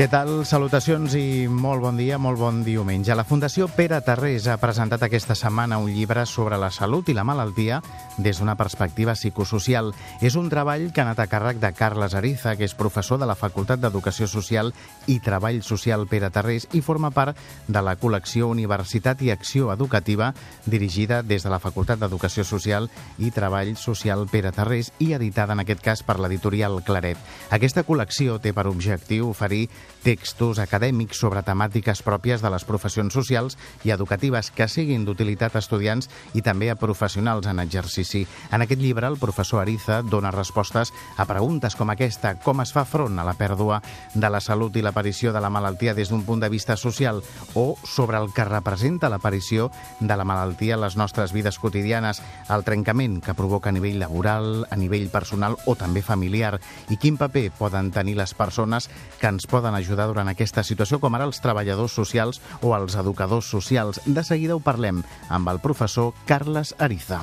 Què tal? Salutacions i molt bon dia, molt bon diumenge. La Fundació Pere Tarrés ha presentat aquesta setmana un llibre sobre la salut i la malaltia des d'una perspectiva psicosocial. És un treball que ha anat a càrrec de Carles Ariza, que és professor de la Facultat d'Educació Social i Treball Social Pere Tarrés i forma part de la col·lecció Universitat i Acció Educativa dirigida des de la Facultat d'Educació Social i Treball Social Pere Tarrés i editada en aquest cas per l'editorial Claret. Aquesta col·lecció té per objectiu oferir textos acadèmics sobre temàtiques pròpies de les professions socials i educatives que siguin d'utilitat a estudiants i també a professionals en exercici. En aquest llibre, el professor Ariza dona respostes a preguntes com aquesta, com es fa front a la pèrdua de la salut i l'aparició de la malaltia des d'un punt de vista social o sobre el que representa l'aparició de la malaltia en les nostres vides quotidianes, el trencament que provoca a nivell laboral, a nivell personal o també familiar i quin paper poden tenir les persones que ens poden ajudar durant aquesta situació, com ara els treballadors socials o els educadors socials. De seguida ho parlem amb el professor Carles Ariza.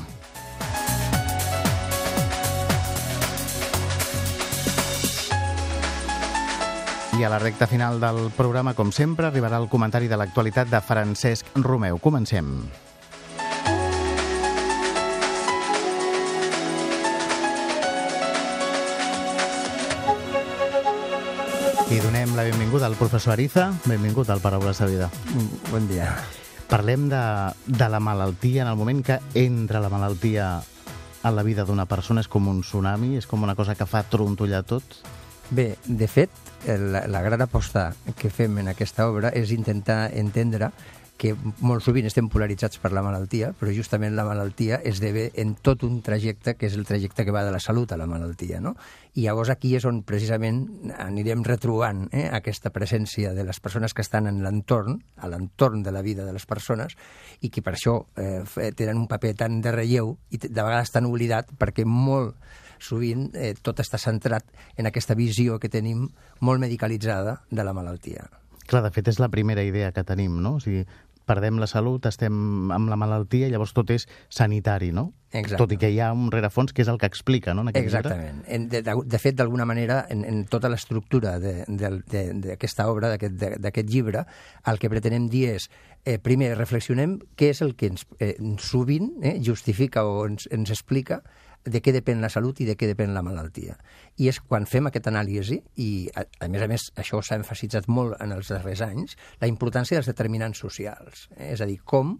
I a la recta final del programa, com sempre, arribarà el comentari de l'actualitat de Francesc Romeu. Comencem. I donem la benvinguda al professor Ariza. Benvingut al Paraules de Vida. Bon dia. Parlem de, de la malaltia. En el moment que entra la malaltia a la vida d'una persona és com un tsunami, és com una cosa que fa trontollar tot. Bé, de fet, la, la gran aposta que fem en aquesta obra és intentar entendre que molt sovint estem polaritzats per la malaltia, però justament la malaltia esdevé en tot un trajecte que és el trajecte que va de la salut a la malaltia. No? I llavors aquí és on precisament anirem retrobant eh, aquesta presència de les persones que estan en l'entorn, a l'entorn de la vida de les persones, i que per això eh, tenen un paper tan de relleu i de vegades tan oblidat, perquè molt sovint eh, tot està centrat en aquesta visió que tenim molt medicalitzada de la malaltia. Clar, de fet és la primera idea que tenim, no? O sigui, perdem la salut, estem amb la malaltia, i llavors tot és sanitari, no? Exacte. Tot i que hi ha un rerefons que és el que explica, no? En aquest Exactament. En, de, de, de fet, d'alguna manera, en, en tota l'estructura d'aquesta obra, d'aquest llibre, el que pretenem dir és, eh, primer, reflexionem què és el que ens, eh, sovint eh, justifica o ens, ens explica de què depèn la salut i de què depèn la malaltia. I és quan fem aquest anàlisi, i a, a més a més això s'ha enfasitzat molt en els darrers anys, la importància dels determinants socials. Eh? És a dir, com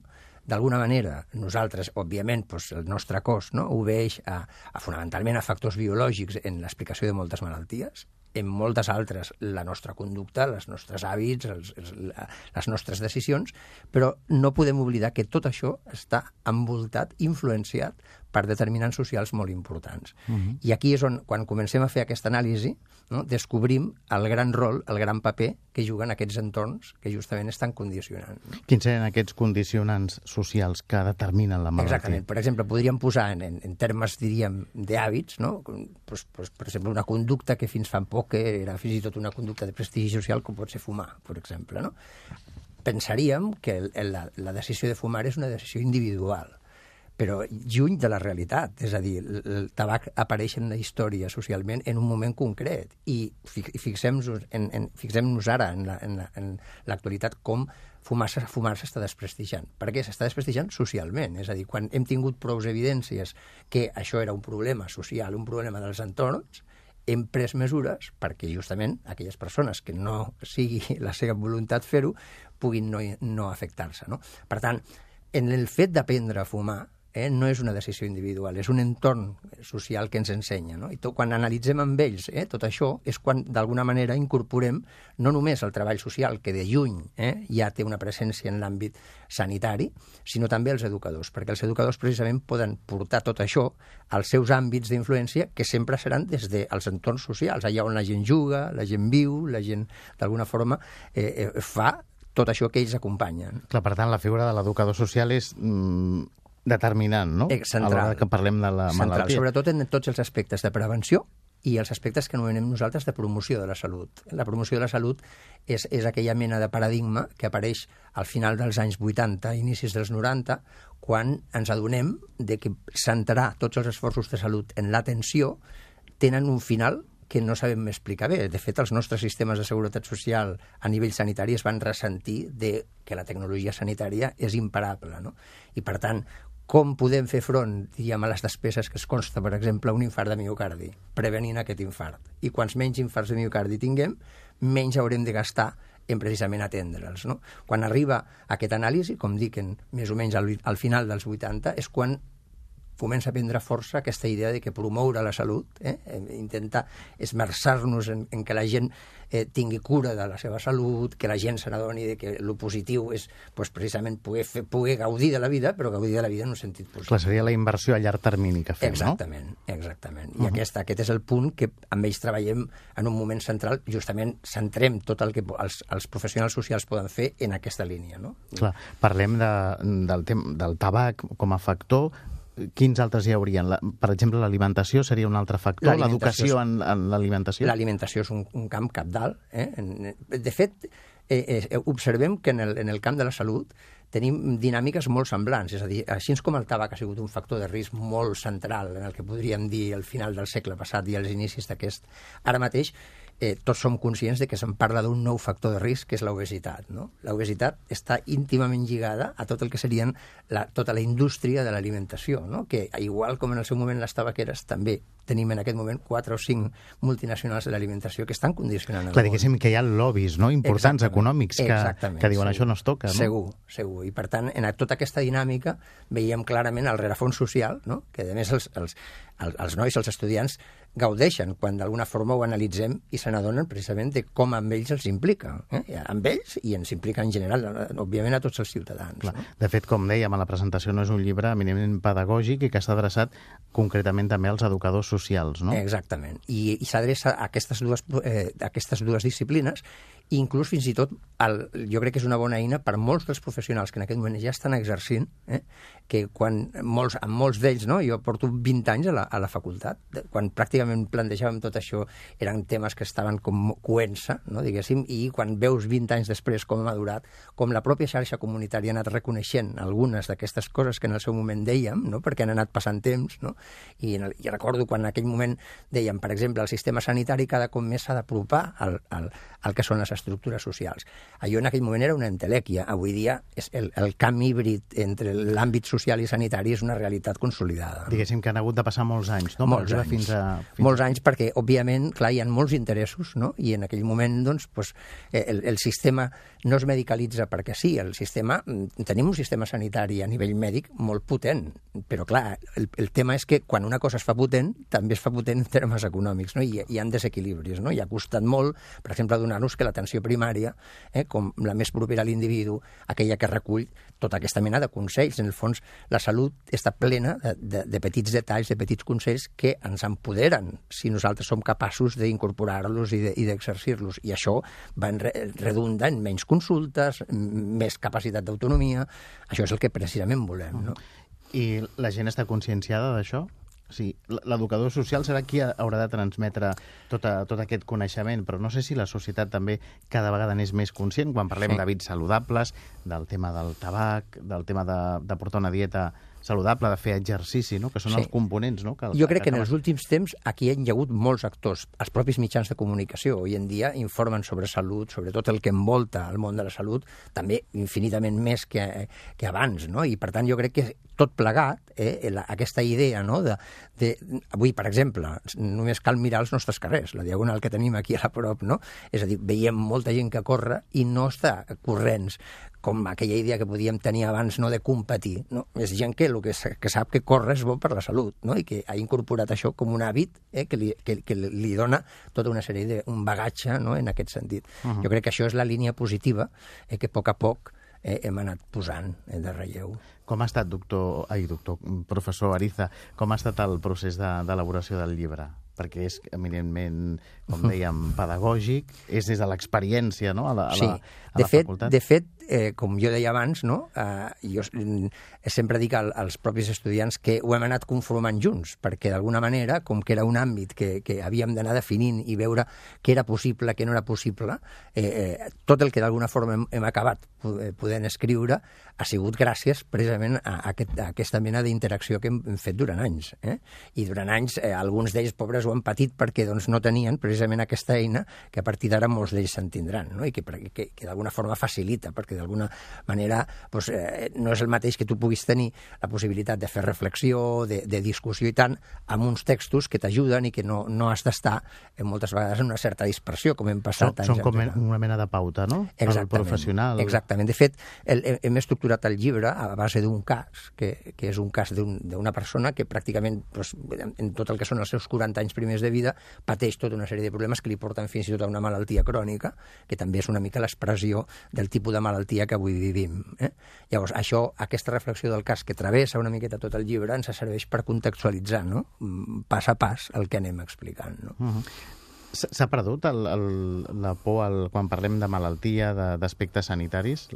d'alguna manera, nosaltres, òbviament, doncs, el nostre cos no, obeix a, a, fonamentalment a factors biològics en l'explicació de moltes malalties, en moltes altres la nostra conducta, els nostres hàbits, els, els, la, les nostres decisions, però no podem oblidar que tot això està envoltat, influenciat per determinants socials molt importants. Uh -huh. I aquí és on, quan comencem a fer aquesta anàlisi, no, descobrim el gran rol, el gran paper que juguen aquests entorns que justament estan condicionant. No? Quins seran aquests condicionants socials que determinen la malaltia? Exactament. Per exemple, podríem posar en, en, en termes, diríem, d'hàbits, no? pues, pues, per exemple, una conducta que fins fa poc era fins i tot una conducta de prestigi social, com pot ser fumar, per exemple. No? Pensaríem que la, la decisió de fumar és una decisió individual però lluny de la realitat. És a dir, el tabac apareix en la història socialment en un moment concret i fixem-nos en, en, fixem ara en l'actualitat la, en com fumar-se fumar està desprestigiant. Per què? S'està desprestigiant socialment. És a dir, quan hem tingut prous evidències que això era un problema social, un problema dels entorns, hem pres mesures perquè justament aquelles persones que no sigui la seva voluntat fer-ho puguin no, no afectar-se. No? Per tant, en el fet d'aprendre a fumar, eh, no és una decisió individual, és un entorn social que ens ensenya. No? I tot, quan analitzem amb ells eh, tot això és quan d'alguna manera incorporem no només el treball social, que de lluny eh, ja té una presència en l'àmbit sanitari, sinó també els educadors, perquè els educadors precisament poden portar tot això als seus àmbits d'influència, que sempre seran des dels entorns socials, allà on la gent juga, la gent viu, la gent d'alguna forma eh, eh, fa tot això que ells acompanyen. Clar, per tant, la figura de l'educador social és mm, determinant, no? Central. A l'hora que parlem de la Central, malaltia. sobretot en tots els aspectes de prevenció i els aspectes que anomenem nosaltres de promoció de la salut. La promoció de la salut és, és aquella mena de paradigma que apareix al final dels anys 80, inicis dels 90, quan ens adonem de que centrar tots els esforços de salut en l'atenció tenen un final que no sabem explicar bé. De fet, els nostres sistemes de seguretat social a nivell sanitari es van ressentir de que la tecnologia sanitària és imparable. No? I, per tant, com podem fer front diguem, a les despeses que es consta, per exemple, un infart de miocardi, prevenint aquest infart. I quants menys infarts de miocardi tinguem, menys haurem de gastar en precisament atendre'ls. No? Quan arriba aquest anàlisi, com dic, en, més o menys al, al final dels 80, és quan comença a prendre força aquesta idea de que promoure la salut, eh? intentar esmerçar-nos en, en que la gent eh, tingui cura de la seva salut, que la gent se n'adoni que el positiu és pues, precisament poder, fer, poder gaudir de la vida, però gaudir de la vida en un sentit positiu. Clar, seria la inversió a llarg termini que fem, exactament, no? Exactament, I uh -huh. aquest, aquest és el punt que amb ells treballem en un moment central, justament centrem tot el que els, els professionals socials poden fer en aquesta línia. No? Clar, parlem de, del, tem, del tabac com a factor, quins altres hi haurien? La, per exemple, l'alimentació seria un altre factor? L'educació en, en l'alimentació? L'alimentació és un, un camp capdalt. Eh? De fet, eh, eh, observem que en el, en el camp de la salut tenim dinàmiques molt semblants, és a dir, així com el tabac ha sigut un factor de risc molt central en el que podríem dir al final del segle passat i als inicis d'aquest, ara mateix eh, tots som conscients de que se'n parla d'un nou factor de risc, que és l'obesitat. No? L'obesitat està íntimament lligada a tot el que serien la, tota la indústria de l'alimentació, no? que igual com en el seu moment les tabaqueres, també tenim en aquest moment quatre o cinc multinacionals de l'alimentació que estan condicionant Clar, diguéssim que hi ha lobbies no? importants Exactament. econòmics que, que diuen segur. això no es toca. No? Segur, segur. I per tant, en tota aquesta dinàmica veiem clarament el rerefons social, no? que a més els, els, els nois, els estudiants, gaudeixen quan d'alguna forma ho analitzem i se n'adonen precisament de com amb ells els implica. Eh? Amb ells i ens implica en general, òbviament, a tots els ciutadans. Clar. No? De fet, com dèiem, a la presentació no és un llibre eminentment pedagògic i que està adreçat concretament també als educadors socials, no? Exactament. I, i s'adreça a aquestes dues, eh, aquestes dues disciplines inclús fins i tot el, jo crec que és una bona eina per molts dels professionals que en aquest moment ja estan exercint, eh, que quan molts, amb molts d'ells, no, jo porto 20 anys a la, a la facultat, quan pràcticament plantejàvem tot això eren temes que estaven com coent-se, no, diguéssim, i quan veus 20 anys després com ha madurat, com la pròpia xarxa comunitària ha anat reconeixent algunes d'aquestes coses que en el seu moment dèiem, no, perquè han anat passant temps, no, i, en el, i recordo quan en aquell moment dèiem, per exemple, el sistema sanitari cada cop més s'ha d'apropar al, al, al que són les estructures socials. Allò en aquell moment era una entelèquia. Avui dia és el, el camp híbrid entre l'àmbit social i sanitari és una realitat consolidada. Diguéssim que han hagut de passar molts anys, no? Molts anys. Fins a, fins molts anys perquè, òbviament, clar, hi ha molts interessos, no? I en aquell moment, doncs, pues, eh, el, el sistema no es medicalitza perquè sí, el sistema, mm, tenim un sistema sanitari a nivell mèdic molt potent, però clar, el, el tema és que quan una cosa es fa potent, també es fa potent en termes econòmics, no? I hi ha desequilibris, no? I ha costat molt, per exemple, donar-nos que l'atenció primària, eh, com la més propera a l'individu, aquella que recull tota aquesta mena de consells. En el fons, la salut està plena de, de, de petits detalls, de petits consells que ens empoderen si nosaltres som capaços d'incorporar-los i d'exercir-los. I això va en re, redunda en menys consultes, més capacitat d'autonomia. Això és el que precisament volem. No? I la gent està conscienciada d'això? Sí, l'educador social serà qui haurà de transmetre tot, a, tot aquest coneixement, però no sé si la societat també cada vegada n'és més conscient quan parlem sí. d'hàbits saludables, del tema del tabac, del tema de, de portar una dieta saludable, de fer exercici, no? que són sí. els components. No? Que, jo crec que, que en els últims temps aquí hi ha hagut molts actors, els propis mitjans de comunicació, avui en dia informen sobre salut, sobre tot el que envolta el món de la salut, també infinitament més que, que abans, no? i per tant jo crec que tot plegat, eh, la, aquesta idea no? de, de... Avui, per exemple, només cal mirar els nostres carrers, la diagonal que tenim aquí a la prop, no? és a dir, veiem molta gent que corre i no està corrents com aquella idea que podíem tenir abans no de competir. No? És gent que, el que, que sap que córrer és bo per la salut no? i que ha incorporat això com un hàbit eh, que, li, que, que li dona tota una sèrie d'un bagatge no? en aquest sentit. Uh -huh. Jo crec que això és la línia positiva eh, que a poc a poc eh, hem anat posant eh, de relleu. Com ha estat, doctor, ai, doctor, professor Ariza, com ha estat el procés d'elaboració de, del llibre? perquè és eminentment, com dèiem, pedagògic, és des de l'experiència, no?, a la, a sí. la, a de la fet, facultat. De fet, eh, com jo deia abans, no? eh, jo mm, sempre dic al, als propis estudiants que ho hem anat conformant junts, perquè d'alguna manera, com que era un àmbit que, que havíem d'anar definint i veure què era possible, què no era possible, eh, eh, tot el que d'alguna forma hem, hem acabat eh, podent escriure ha sigut gràcies precisament a, aquest, a aquesta mena d'interacció que hem, hem fet durant anys. Eh? I durant anys eh, alguns d'ells, pobres, ho han patit perquè doncs, no tenien precisament aquesta eina que a partir d'ara molts d'ells se'n tindran, no? i que, que, que d'alguna forma facilita, perquè d'alguna manera doncs, eh, no és el mateix que tu puguis tenir la possibilitat de fer reflexió, de, de discussió i tant, amb uns textos que t'ajuden i que no, no has d'estar eh, moltes vegades en una certa dispersió, com hem passat Són, són com enrere. una mena de pauta, no? Exactament, El professional. Exactament. De fet, el, hem estructurat el llibre a base d'un cas, que, que és un cas d'una un, persona que pràcticament, doncs, en tot el que són els seus 40 anys primers de vida, pateix tota una sèrie de problemes que li porten fins i tot a una malaltia crònica, que també és una mica l'expressió del tipus de malaltia que avui vivim. Eh? Llavors, això, aquesta reflexió del cas que travessa una miqueta tot el llibre ens serveix per contextualitzar, no? Mm, pas a pas, el que anem explicant. No? Uh -huh. S'ha perdut el, el, la por el, quan parlem de malaltia, d'aspectes sanitaris?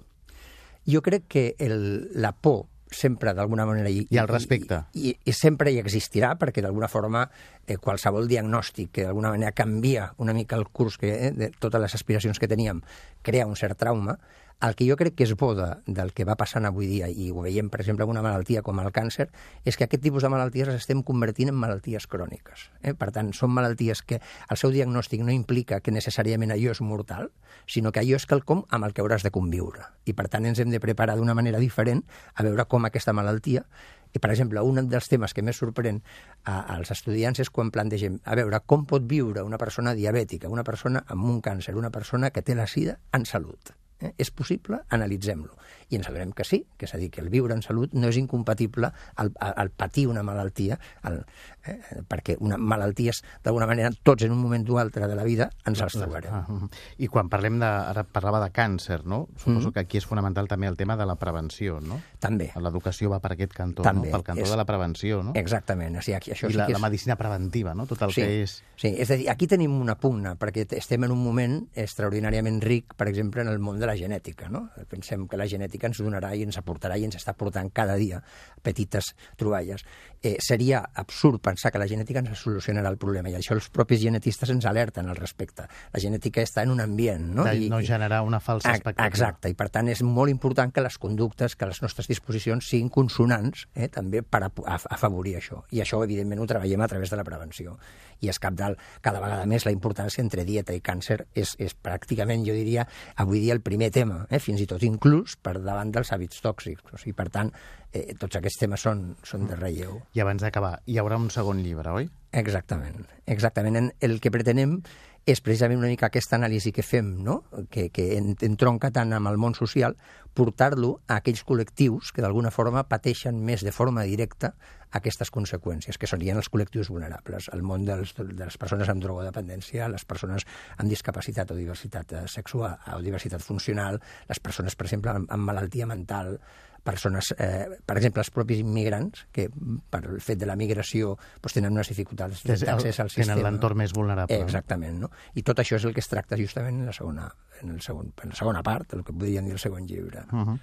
Jo crec que el, la por sempre d'alguna manera... I, I el respecte. I, i, i sempre hi existirà, perquè d'alguna forma eh, qualsevol diagnòstic que d'alguna manera canvia una mica el curs que, eh, de totes les aspiracions que teníem, crea un cert trauma, el que jo crec que és bo de, del que va passant avui dia, i ho veiem, per exemple, amb una malaltia com el càncer, és que aquest tipus de malalties les estem convertint en malalties cròniques. Eh? Per tant, són malalties que el seu diagnòstic no implica que necessàriament allò és mortal, sinó que allò és quelcom amb el que hauràs de conviure. I, per tant, ens hem de preparar d'una manera diferent a veure com aquesta malaltia i, per exemple, un dels temes que més sorprèn a, als estudiants és quan plantegem a veure com pot viure una persona diabètica, una persona amb un càncer, una persona que té la sida en salut. Eh? És possible? Analitzem-lo. I ens adorem que sí, que és a dir, que el viure en salut no és incompatible al, al patir una malaltia, al, eh, perquè una malalties, d'alguna manera, tots en un moment o altre de la vida ens els trobarem. Ah, I quan parlem de... Ara parlava de càncer, no? Suposo mm. que aquí és fonamental també el tema de la prevenció, no? També. L'educació va per aquest cantó, també. no? Pel cantó és... de la prevenció, no? Exactament. O sigui, aquí, això I sí la, que és... la medicina preventiva, no? Tot el sí, que és... Sí, és a dir, aquí tenim una pugna, perquè estem en un moment extraordinàriament ric, per exemple, en el món de la genètica, no? Pensem que la genètica ens donarà i ens aportarà i ens està portant cada dia petites troballes. Eh, seria absurd pensar que la genètica ens solucionarà el problema i això els propis genetistes ens alerten al respecte. La genètica està en un ambient, no? De I, no generar una falsa expectativa. Exacte, i per tant és molt important que les conductes, que les nostres disposicions siguin consonants eh, també per afavorir això. I això, evidentment, ho treballem a través de la prevenció. I és cap dalt, cada vegada més la importància entre dieta i càncer és, és pràcticament, jo diria, avui dia el primer tema, eh, fins i tot inclús per davant dels hàbits tòxics. O sigui, per tant, eh, tots aquests temes són, són de relleu. I abans d'acabar, hi haurà un segon llibre, oi? Exactament. Exactament. En, el que pretenem és precisament una mica aquesta anàlisi que fem, no? que, que entronca tant amb el món social, portar-lo a aquells col·lectius que d'alguna forma pateixen més de forma directa aquestes conseqüències, que serien els col·lectius vulnerables, el món dels, de les persones amb drogodependència, les persones amb discapacitat o diversitat sexual o diversitat funcional, les persones, per exemple, amb, amb malaltia mental, persones, eh, per exemple, els propis immigrants, que per el fet de la migració doncs, tenen unes dificultats d'accés al sistema. Tenen l'entorn més vulnerable. Eh, exactament, no? I tot això és el que es tracta justament en la segona, en el segon, en la segona part, el que podríem dir el segon llibre. Uh -huh.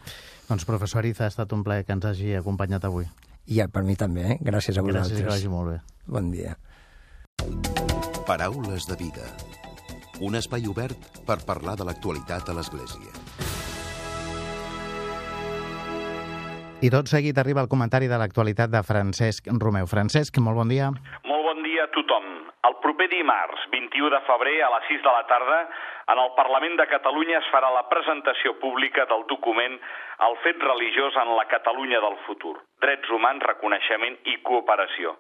Doncs, professor Ariza, ha estat un plaer que ens hagi acompanyat avui. I per mi també, eh? Gràcies a vosaltres. Gràcies, que vagi molt bé. Bon dia. Paraules de vida. Un espai obert per parlar de l'actualitat a l'Església. I tot seguit arriba el comentari de l'actualitat de Francesc Romeu. Francesc, molt bon dia. Molt bon dia a tothom. El proper dimarts, 21 de febrer, a les 6 de la tarda, en el Parlament de Catalunya es farà la presentació pública del document El fet religiós en la Catalunya del futur. Drets humans, reconeixement i cooperació.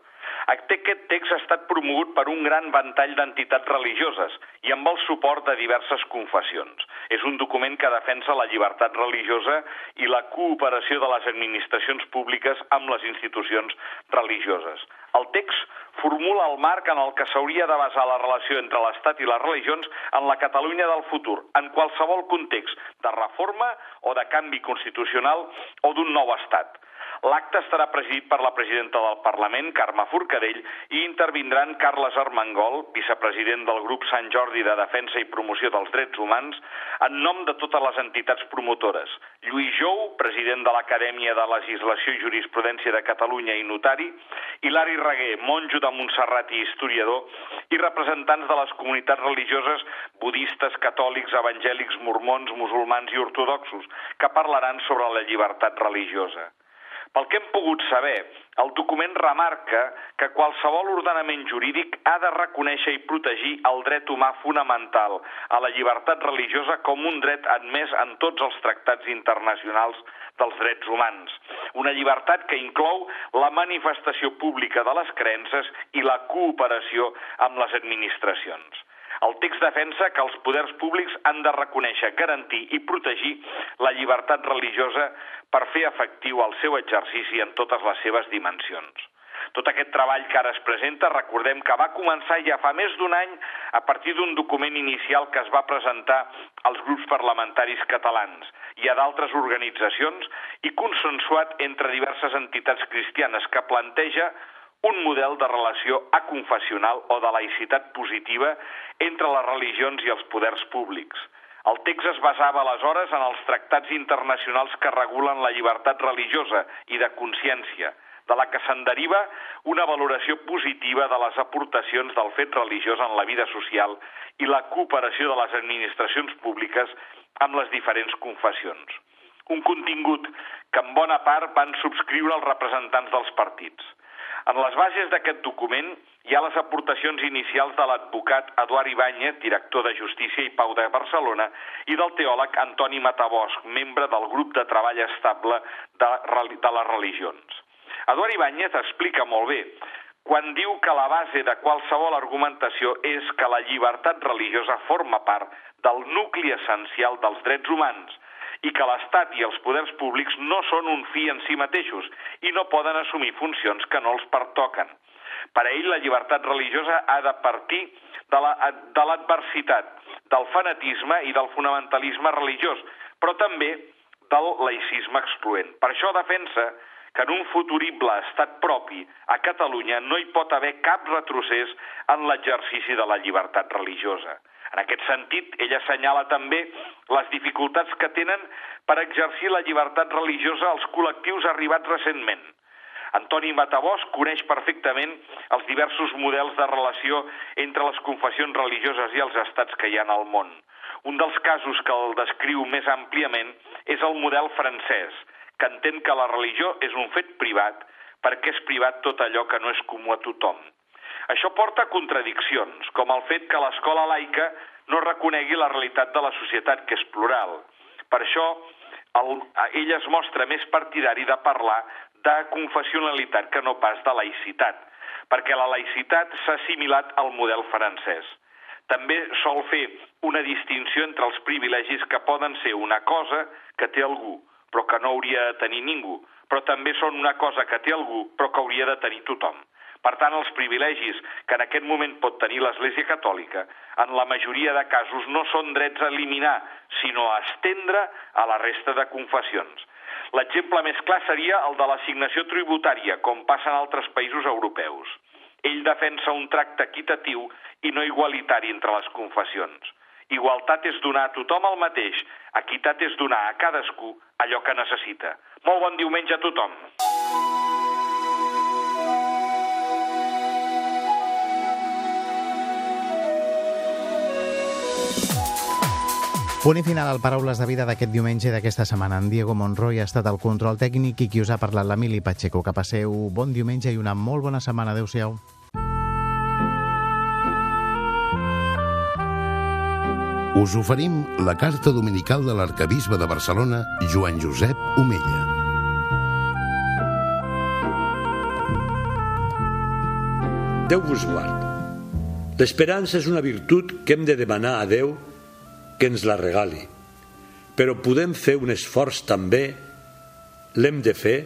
Aquest text ha estat promogut per un gran ventall d'entitats religioses i amb el suport de diverses confessions. És un document que defensa la llibertat religiosa i la cooperació de les administracions públiques amb les institucions religioses. El text formula el marc en el que s'hauria de basar la relació entre l'Estat i les religions en la Catalunya del futur, en qualsevol context de reforma o de canvi constitucional o d'un nou estat. L'acte estarà presidit per la presidenta del Parlament, Carme Forcadell, i intervindran Carles Armengol, vicepresident del grup Sant Jordi de Defensa i Promoció dels Drets Humans, en nom de totes les entitats promotores. Lluís Jou, president de l'Acadèmia de Legislació i Jurisprudència de Catalunya i notari, Hilari Reguer, monjo de Montserrat i historiador, i representants de les comunitats religioses budistes, catòlics, evangèlics, mormons, musulmans i ortodoxos, que parlaran sobre la llibertat religiosa. Pel que hem pogut saber, el document remarca que qualsevol ordenament jurídic ha de reconèixer i protegir el dret humà fonamental a la llibertat religiosa com un dret admès en tots els tractats internacionals dels drets humans. Una llibertat que inclou la manifestació pública de les creences i la cooperació amb les administracions. El text defensa que els poders públics han de reconèixer, garantir i protegir la llibertat religiosa per fer efectiu el seu exercici en totes les seves dimensions. Tot aquest treball que ara es presenta, recordem que va començar ja fa més d'un any a partir d'un document inicial que es va presentar als grups parlamentaris catalans i a d'altres organitzacions i consensuat entre diverses entitats cristianes que planteja un model de relació aconfessional o de laïcitat positiva entre les religions i els poders públics. El text es basava aleshores en els tractats internacionals que regulen la llibertat religiosa i de consciència, de la que se'n deriva una valoració positiva de les aportacions del fet religiós en la vida social i la cooperació de les administracions públiques amb les diferents confessions. Un contingut que en bona part van subscriure els representants dels partits. En les bases d'aquest document hi ha les aportacions inicials de l'advocat Eduard Ibáñez, director de Justícia i Pau de Barcelona, i del teòleg Antoni Matabosc, membre del grup de treball estable de, de les religions. Eduard Ibáñez explica molt bé quan diu que la base de qualsevol argumentació és que la llibertat religiosa forma part del nucli essencial dels drets humans – i que l'Estat i els poders públics no són un fi en si mateixos i no poden assumir funcions que no els pertoquen. Per a ell, la llibertat religiosa ha de partir de l'adversitat, la, de del fanatisme i del fonamentalisme religiós, però també del laïcisme excloent. Per això defensa que en un futurible estat propi a Catalunya no hi pot haver cap retrocés en l'exercici de la llibertat religiosa. En aquest sentit, ell assenyala també les dificultats que tenen per exercir la llibertat religiosa als col·lectius arribats recentment. Antoni Matabós coneix perfectament els diversos models de relació entre les confessions religioses i els estats que hi ha al món. Un dels casos que el descriu més àmpliament és el model francès, que entén que la religió és un fet privat perquè és privat tot allò que no és comú a tothom. Això porta a contradiccions, com el fet que l'escola laica no reconegui la realitat de la societat, que és plural. Per això, el, ell es mostra més partidari de parlar de confessionalitat que no pas de laïcitat, perquè la laïcitat s'ha assimilat al model francès. També sol fer una distinció entre els privilegis que poden ser una cosa que té algú, però que no hauria de tenir ningú, però també són una cosa que té algú, però que hauria de tenir tothom. Per tant, els privilegis que en aquest moment pot tenir l'Església Catòlica, en la majoria de casos no són drets a eliminar, sinó a estendre a la resta de confessions. L'exemple més clar seria el de l'assignació tributària, com passa en altres països europeus. Ell defensa un tracte equitatiu i no igualitari entre les confessions. Igualtat és donar a tothom el mateix, equitat és donar a cadascú allò que necessita. Molt bon diumenge a tothom. Punt i final al Paraules de Vida d'aquest diumenge d'aquesta setmana. En Diego Monroy ha estat el control tècnic i qui us ha parlat l'Emili Pacheco. Que passeu bon diumenge i una molt bona setmana. Adéu-siau. Us oferim la carta dominical de l'arcabisbe de Barcelona, Joan Josep Omella. Déu vos guard. L'esperança és una virtut que hem de demanar a Déu que ens la regali. Però podem fer un esforç també, l'hem de fer,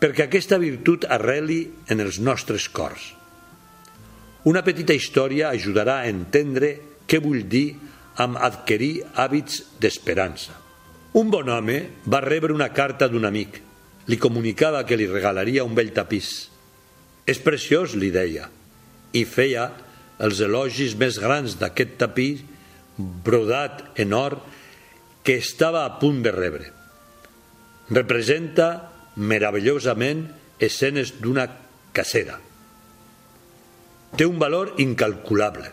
perquè aquesta virtut arreli en els nostres cors. Una petita història ajudarà a entendre què vull dir amb adquirir hàbits d'esperança. Un bon home va rebre una carta d'un amic li comunicava que li regalaria un vell tapís. És preciós, li deia, i feia els elogis més grans d'aquest tapís brodat en or que estava a punt de rebre. Representa meravellosament escenes d'una cacera. Té un valor incalculable.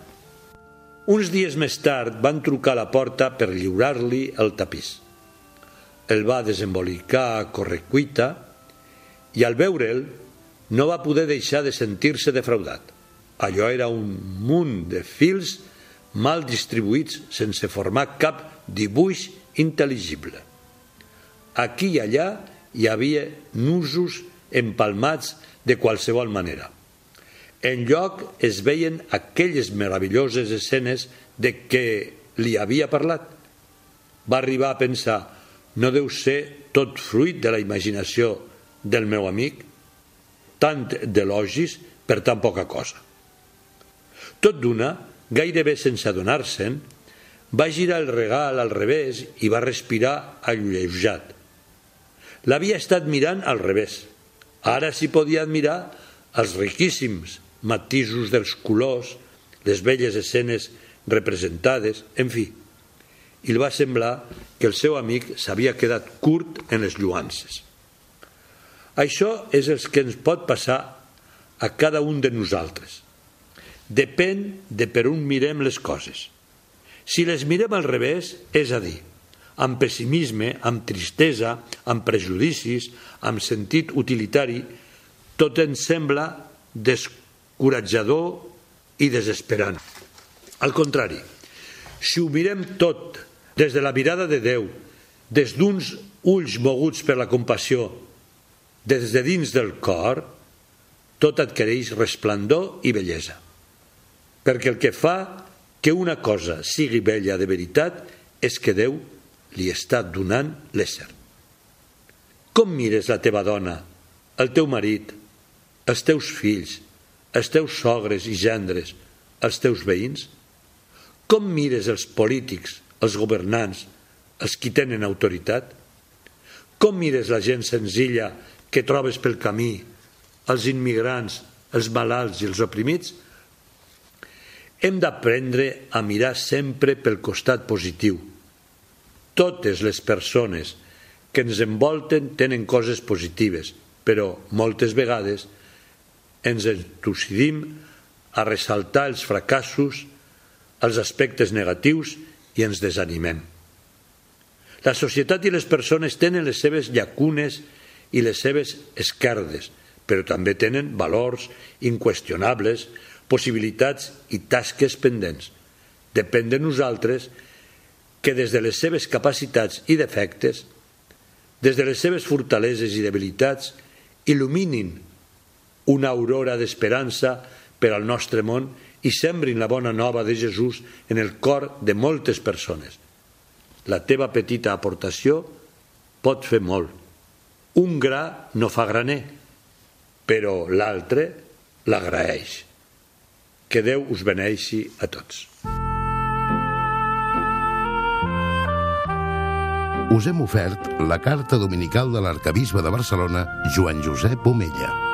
Uns dies més tard van trucar a la porta per lliurar-li el tapís. El va desembolicar a correcuita i al veure'l no va poder deixar de sentir-se defraudat. Allò era un munt de fils mal distribuïts sense formar cap dibuix intel·ligible. Aquí i allà hi havia nusos empalmats de qualsevol manera. En lloc es veien aquelles meravelloses escenes de què li havia parlat. Va arribar a pensar, no deu ser tot fruit de la imaginació del meu amic? Tant d'elogis per tan poca cosa. Tot d'una, gairebé sense adonar-se'n, va girar el regal al revés i va respirar alleujat. L'havia estat mirant al revés. Ara s'hi podia admirar els riquíssims matisos dels colors, les belles escenes representades, en fi. I li va semblar que el seu amic s'havia quedat curt en les lluances. Això és el que ens pot passar a cada un de nosaltres depèn de per on mirem les coses. Si les mirem al revés, és a dir, amb pessimisme, amb tristesa, amb prejudicis, amb sentit utilitari, tot ens sembla descoratjador i desesperant. Al contrari, si ho mirem tot des de la mirada de Déu, des d'uns ulls moguts per la compassió, des de dins del cor, tot adquireix resplendor i bellesa perquè el que fa que una cosa sigui bella de veritat és que Déu li està donant l'ésser. Com mires la teva dona, el teu marit, els teus fills, els teus sogres i gendres, els teus veïns? Com mires els polítics, els governants, els qui tenen autoritat? Com mires la gent senzilla que trobes pel camí, els immigrants, els malalts i els oprimits? Hem d'aprendre a mirar sempre pel costat positiu. Totes les persones que ens envolten tenen coses positives, però moltes vegades ens entusidim a ressaltar els fracassos, els aspectes negatius i ens desanimem. La societat i les persones tenen les seves llacunes i les seves esquerdes, però també tenen valors inqüestionables possibilitats i tasques pendents. Depèn de nosaltres que des de les seves capacitats i defectes, des de les seves fortaleses i debilitats, il·luminin una aurora d'esperança per al nostre món i sembrin la bona nova de Jesús en el cor de moltes persones. La teva petita aportació pot fer molt. Un gra no fa graner, però l'altre l'agraeix. Que Déu us beneixi a tots. Us hem ofert la carta dominical de l'arcabisbe de Barcelona, Joan Josep Omella.